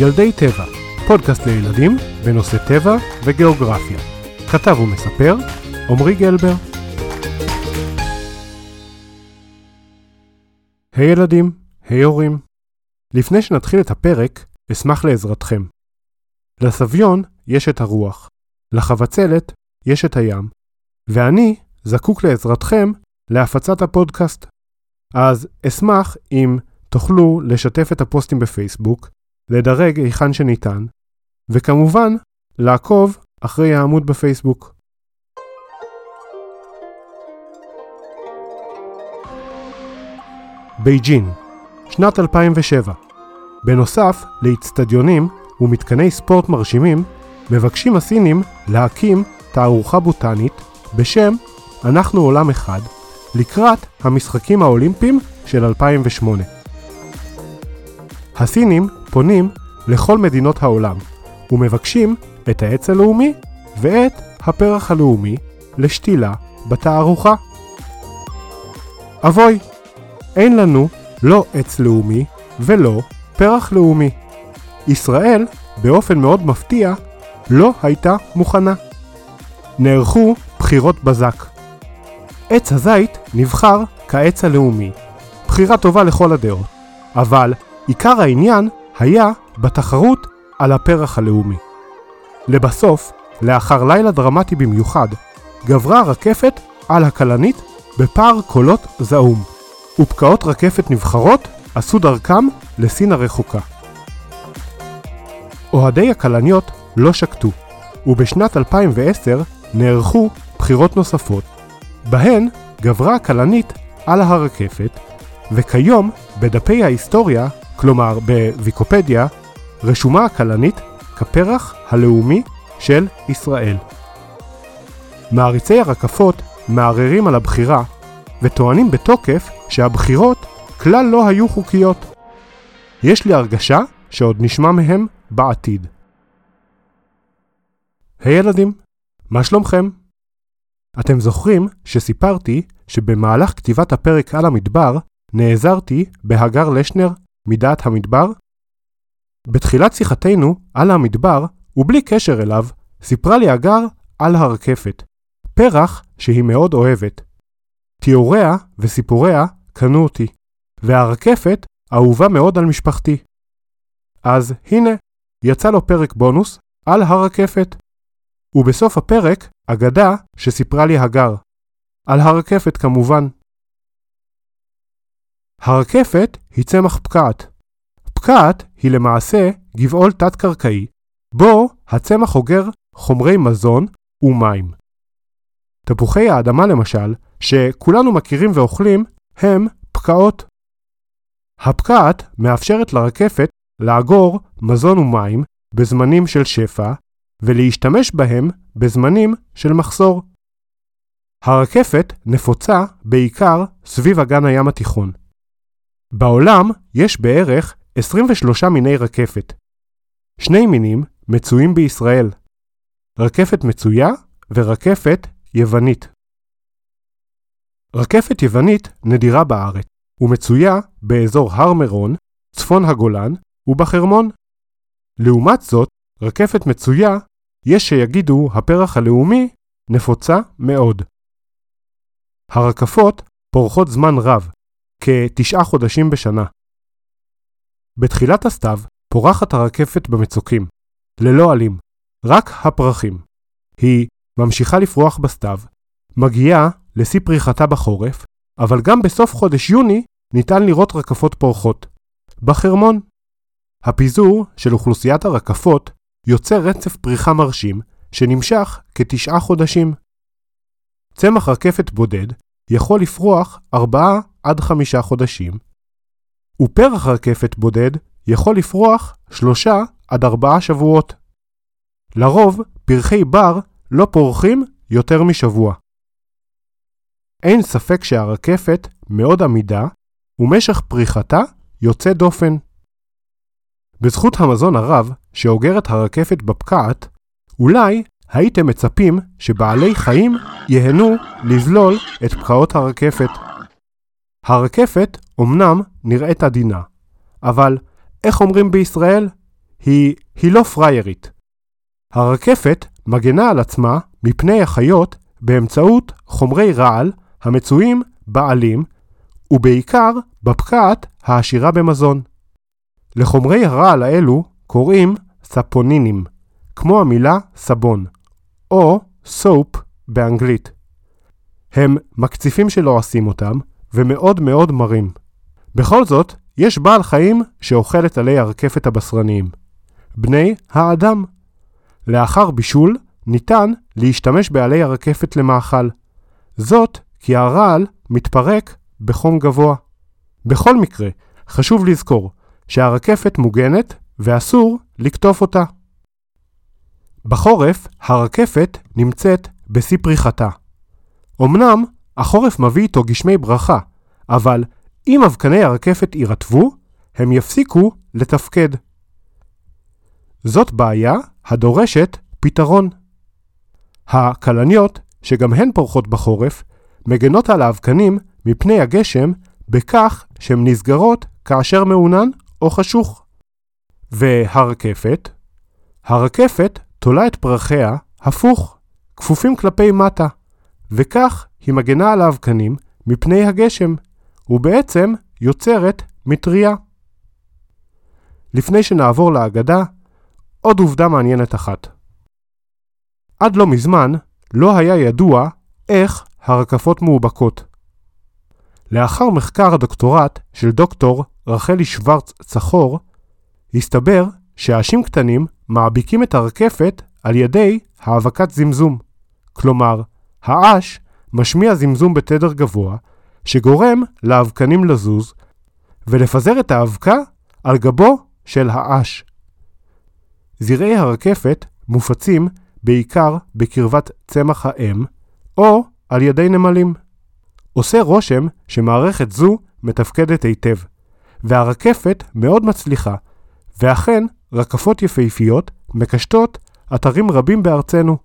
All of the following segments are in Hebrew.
ילדי טבע, פודקאסט לילדים בנושא טבע וגיאוגרפיה. כתב ומספר, עמרי גלבר. היי hey ילדים, היי hey הורים. לפני שנתחיל את הפרק, אשמח לעזרתכם. לסביון יש את הרוח, לחבצלת יש את הים, ואני זקוק לעזרתכם להפצת הפודקאסט. אז אשמח אם תוכלו לשתף את הפוסטים בפייסבוק, לדרג היכן שניתן, וכמובן, לעקוב אחרי העמוד בפייסבוק. בייג'ין, שנת 2007. בנוסף לאיצטדיונים ומתקני ספורט מרשימים, מבקשים הסינים להקים תערוכה בוטנית בשם "אנחנו עולם אחד" לקראת המשחקים האולימפיים של 2008. הסינים פונים לכל מדינות העולם ומבקשים את העץ הלאומי ואת הפרח הלאומי לשתילה בתערוכה. אבוי, אין לנו לא עץ לאומי ולא פרח לאומי. ישראל, באופן מאוד מפתיע, לא הייתה מוכנה. נערכו בחירות בזק. עץ הזית נבחר כעץ הלאומי. בחירה טובה לכל הדעות. אבל עיקר העניין היה בתחרות על הפרח הלאומי. לבסוף, לאחר לילה דרמטי במיוחד, גברה הרקפת על הכלנית בפער קולות זעום, ופקעות רקפת נבחרות עשו דרכם לסין הרחוקה. אוהדי הכלניות לא שקטו, ובשנת 2010 נערכו בחירות נוספות, בהן גברה הכלנית על הרקפת, וכיום בדפי ההיסטוריה, כלומר בוויקופדיה, רשומה הכלנית כפרח הלאומי של ישראל. מעריצי הרקפות מערערים על הבחירה וטוענים בתוקף שהבחירות כלל לא היו חוקיות. יש לי הרגשה שעוד נשמע מהם בעתיד. היי hey ילדים, מה שלומכם? אתם זוכרים שסיפרתי שבמהלך כתיבת הפרק על המדבר נעזרתי בהגר לשנר מדעת המדבר? בתחילת שיחתנו על המדבר, ובלי קשר אליו, סיפרה לי הגר על הרקפת, פרח שהיא מאוד אוהבת. תיאוריה וסיפוריה קנו אותי, והרקפת אהובה מאוד על משפחתי. אז הנה, יצא לו פרק בונוס על הרקפת. ובסוף הפרק, אגדה שסיפרה לי הגר. על הרקפת כמובן. הרקפת היא צמח פקעת. פקעת היא למעשה גבעול תת-קרקעי, בו הצמח אוגר חומרי מזון ומים. תפוחי האדמה למשל, שכולנו מכירים ואוכלים, הם פקעות. הפקעת מאפשרת לרקפת לאגור מזון ומים בזמנים של שפע, ולהשתמש בהם בזמנים של מחסור. הרקפת נפוצה בעיקר סביב אגן הים התיכון. בעולם יש בערך 23 מיני רקפת. שני מינים מצויים בישראל. רקפת מצויה ורקפת יוונית. רקפת יוונית נדירה בארץ, ומצויה באזור הר מירון, צפון הגולן ובחרמון. לעומת זאת, רקפת מצויה, יש שיגידו הפרח הלאומי, נפוצה מאוד. הרקפות פורחות זמן רב, כתשעה חודשים בשנה. בתחילת הסתיו פורחת הרקפת במצוקים, ללא עלים, רק הפרחים. היא ממשיכה לפרוח בסתיו, מגיעה לשיא פריחתה בחורף, אבל גם בסוף חודש יוני ניתן לראות רקפות פורחות. בחרמון. הפיזור של אוכלוסיית הרקפות יוצר רצף פריחה מרשים שנמשך כתשעה חודשים. צמח רקפת בודד יכול לפרוח ארבעה עד חמישה חודשים, ופרח רקפת בודד יכול לפרוח שלושה עד ארבעה שבועות. לרוב, פרחי בר לא פורחים יותר משבוע. אין ספק שהרקפת מאוד עמידה, ומשך פריחתה יוצא דופן. בזכות המזון הרב שאוגרת הרקפת בפקעת, אולי הייתם מצפים שבעלי חיים ייהנו לזלול את פקעות הרקפת. הרקפת אמנם נראית עדינה, אבל איך אומרים בישראל? היא, היא לא פריירית. הרקפת מגנה על עצמה מפני החיות באמצעות חומרי רעל המצויים בעלים, ובעיקר בפקעת העשירה במזון. לחומרי הרעל האלו קוראים ספונינים, כמו המילה סבון, או סופ באנגלית. הם מקציפים שלא עושים אותם, ומאוד מאוד מרים. בכל זאת, יש בעל חיים שאוכל את עלי הרקפת הבשרניים. בני האדם. לאחר בישול, ניתן להשתמש בעלי הרקפת למאכל. זאת כי הרעל מתפרק בחום גבוה. בכל מקרה, חשוב לזכור שהרקפת מוגנת ואסור לקטוף אותה. בחורף, הרקפת נמצאת בשיא פריחתה. אמנם, החורף מביא איתו גשמי ברכה, אבל אם אבקני הרקפת יירטבו, הם יפסיקו לתפקד. זאת בעיה הדורשת פתרון. הכלניות, שגם הן פורחות בחורף, מגנות על האבקנים מפני הגשם בכך שהן נסגרות כאשר מעונן או חשוך. והרקפת? הרקפת תולה את פרחיה הפוך, כפופים כלפי מטה, וכך היא מגנה על האבקנים מפני הגשם, ובעצם יוצרת מטריה. לפני שנעבור להגדה, עוד עובדה מעניינת אחת. עד לא מזמן לא היה ידוע איך הרקפות מאובקות. לאחר מחקר הדוקטורט של דוקטור רחלי שוורץ צחור, הסתבר שעשים קטנים מעביקים את הרקפת על ידי האבקת זמזום. כלומר, העש משמיע זמזום בתדר גבוה, שגורם לאבקנים לזוז ולפזר את האבקה על גבו של העש. זרעי הרקפת מופצים בעיקר בקרבת צמח האם, או על ידי נמלים. עושה רושם שמערכת זו מתפקדת היטב, והרקפת מאוד מצליחה, ואכן רקפות יפהפיות מקשטות אתרים רבים בארצנו.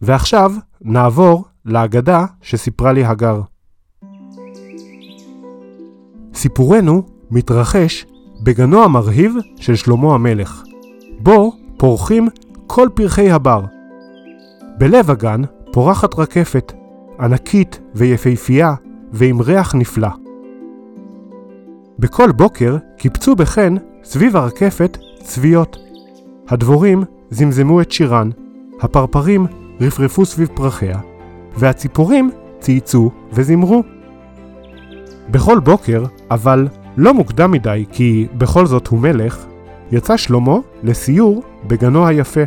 ועכשיו נעבור לאגדה שסיפרה לי הגר. סיפורנו מתרחש בגנו המרהיב של שלמה המלך, בו פורחים כל פרחי הבר. בלב הגן פורחת רקפת, ענקית ויפהפייה ועם ריח נפלא. בכל בוקר קיפצו בחן סביב הרקפת צביות. הדבורים זמזמו את שירן, הפרפרים רפרפו סביב פרחיה, והציפורים צייצו וזמרו. בכל בוקר, אבל לא מוקדם מדי כי בכל זאת הוא מלך, יצא שלמה לסיור בגנו היפה.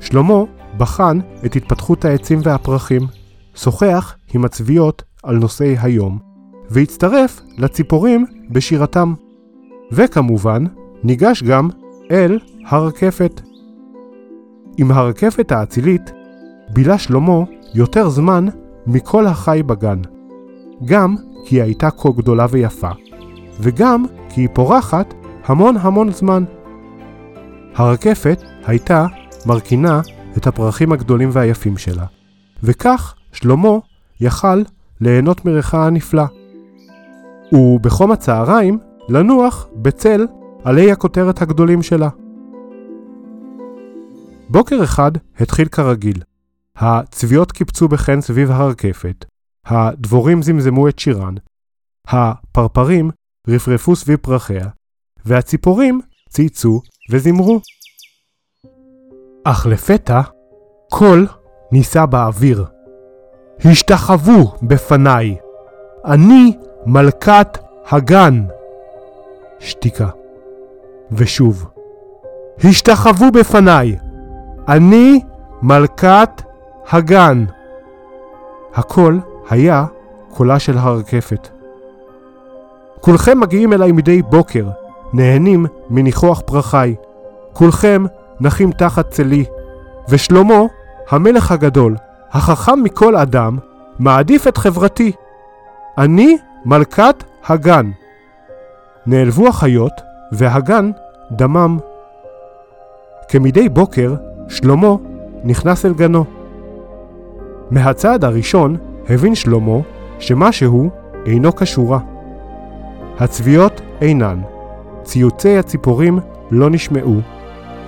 שלמה בחן את התפתחות העצים והפרחים, שוחח עם הצביות על נושאי היום, והצטרף לציפורים בשירתם. וכמובן, ניגש גם אל הרקפת. עם הרקפת האצילית בילה שלמה יותר זמן מכל החי בגן. גם כי היא הייתה כה גדולה ויפה, וגם כי היא פורחת המון המון זמן. הרקפת הייתה מרכינה את הפרחים הגדולים והיפים שלה, וכך שלמה יכל ליהנות מריחה הנפלא. ובחום הצהריים לנוח בצל עלי הכותרת הגדולים שלה. בוקר אחד התחיל כרגיל. הצביעות קיפצו בחן סביב הרקפת, הדבורים זמזמו את שירן, הפרפרים רפרפו סביב פרחיה, והציפורים צייצו וזמרו. אך לפתע קול נישא באוויר. השתחוו בפניי, אני מלכת הגן. שתיקה. ושוב. השתחוו בפניי, אני מלכת הגן. הקול היה קולה של הרקפת. כולכם מגיעים אליי מדי בוקר, נהנים מניחוח פרחיי. כולכם נחים תחת צלי. ושלמה, המלך הגדול, החכם מכל אדם, מעדיף את חברתי. אני מלכת הגן. נעלבו החיות, והגן דמם. כמדי בוקר, שלמה נכנס אל גנו. מהצעד הראשון הבין שלמה שמשהו אינו כשורה. הצביעות אינן, ציוצי הציפורים לא נשמעו,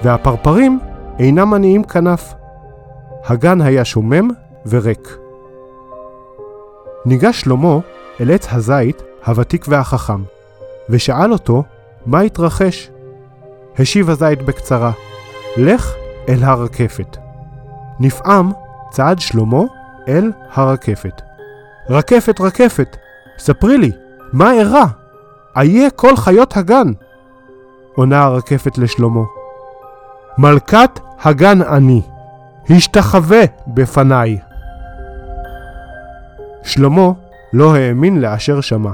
והפרפרים אינם מניעים כנף. הגן היה שומם וריק. ניגש שלמה אל עץ הזית הוותיק והחכם, ושאל אותו מה התרחש. השיב הזית בקצרה, לך אל הרקפת. נפעם צעד שלמה אל הרקפת. רקפת, רקפת, ספרי לי, מה אירע? איה כל חיות הגן. עונה הרקפת לשלמה. מלכת הגן אני, השתחווה בפניי. שלמה לא האמין לאשר שמע,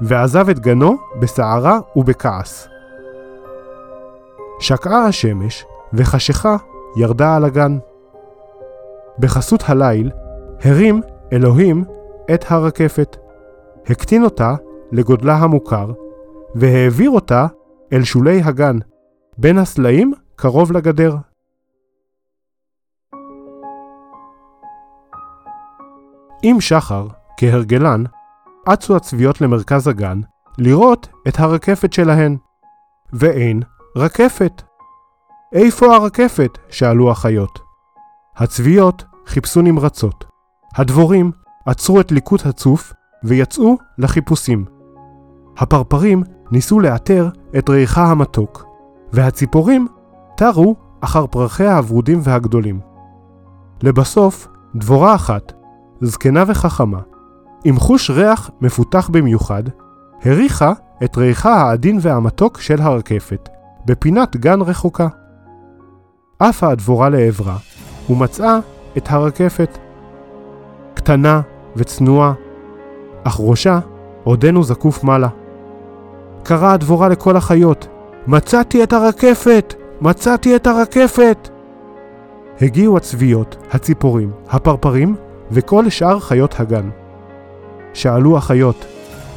ועזב את גנו בסערה ובכעס. שקעה השמש, וחשיכה ירדה על הגן. בחסות הליל הרים אלוהים את הרקפת, הקטין אותה לגודלה המוכר, והעביר אותה אל שולי הגן, בין הסלעים קרוב לגדר. עם שחר, כהרגלן, אצו הצביעות למרכז הגן לראות את הרקפת שלהן. ואין רקפת. איפה הרקפת? שאלו החיות. הצביעות חיפשו נמרצות. הדבורים עצרו את ליקוט הצוף ויצאו לחיפושים. הפרפרים ניסו לאתר את ריחה המתוק, והציפורים תרו אחר פרחיה הוורודים והגדולים. לבסוף, דבורה אחת, זקנה וחכמה, עם חוש ריח מפותח במיוחד, הריחה את ריחה העדין והמתוק של הרקפת, בפינת גן רחוקה. עפה הדבורה לעברה, ומצאה את הרקפת. קטנה וצנועה, אך ראשה עודנו זקוף מעלה. קראה הדבורה לכל החיות, מצאתי את הרקפת! מצאתי את הרקפת! הגיעו הצביות, הציפורים, הפרפרים וכל שאר חיות הגן. שאלו החיות,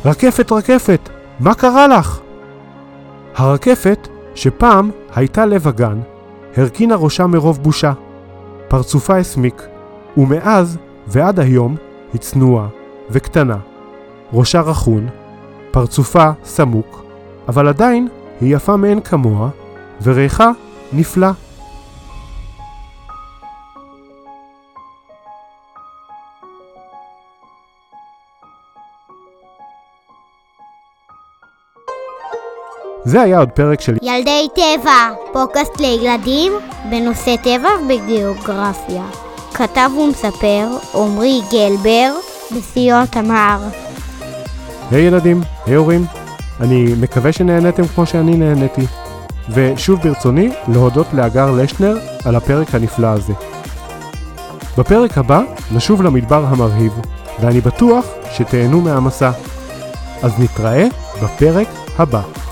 רקפת, רקפת, מה קרה לך? הרקפת, שפעם הייתה לב הגן, הרכינה ראשה מרוב בושה. פרצופה הסמיק, ומאז ועד היום היא צנועה וקטנה. ראשה רכון, פרצופה סמוק, אבל עדיין היא יפה מאין כמוה, וריחה נפלא. זה היה עוד פרק של ילדי טבע, פודקאסט לילדים בנושא טבע וגיאוגרפיה. כתב ומספר עמרי גלבר בסיוע תמר. היי hey ילדים, היי hey הורים, אני מקווה שנהנתם כמו שאני נהניתי. ושוב ברצוני להודות לאגר לשנר על הפרק הנפלא הזה. בפרק הבא נשוב למדבר המרהיב, ואני בטוח שתהנו מהמסע. אז נתראה בפרק הבא.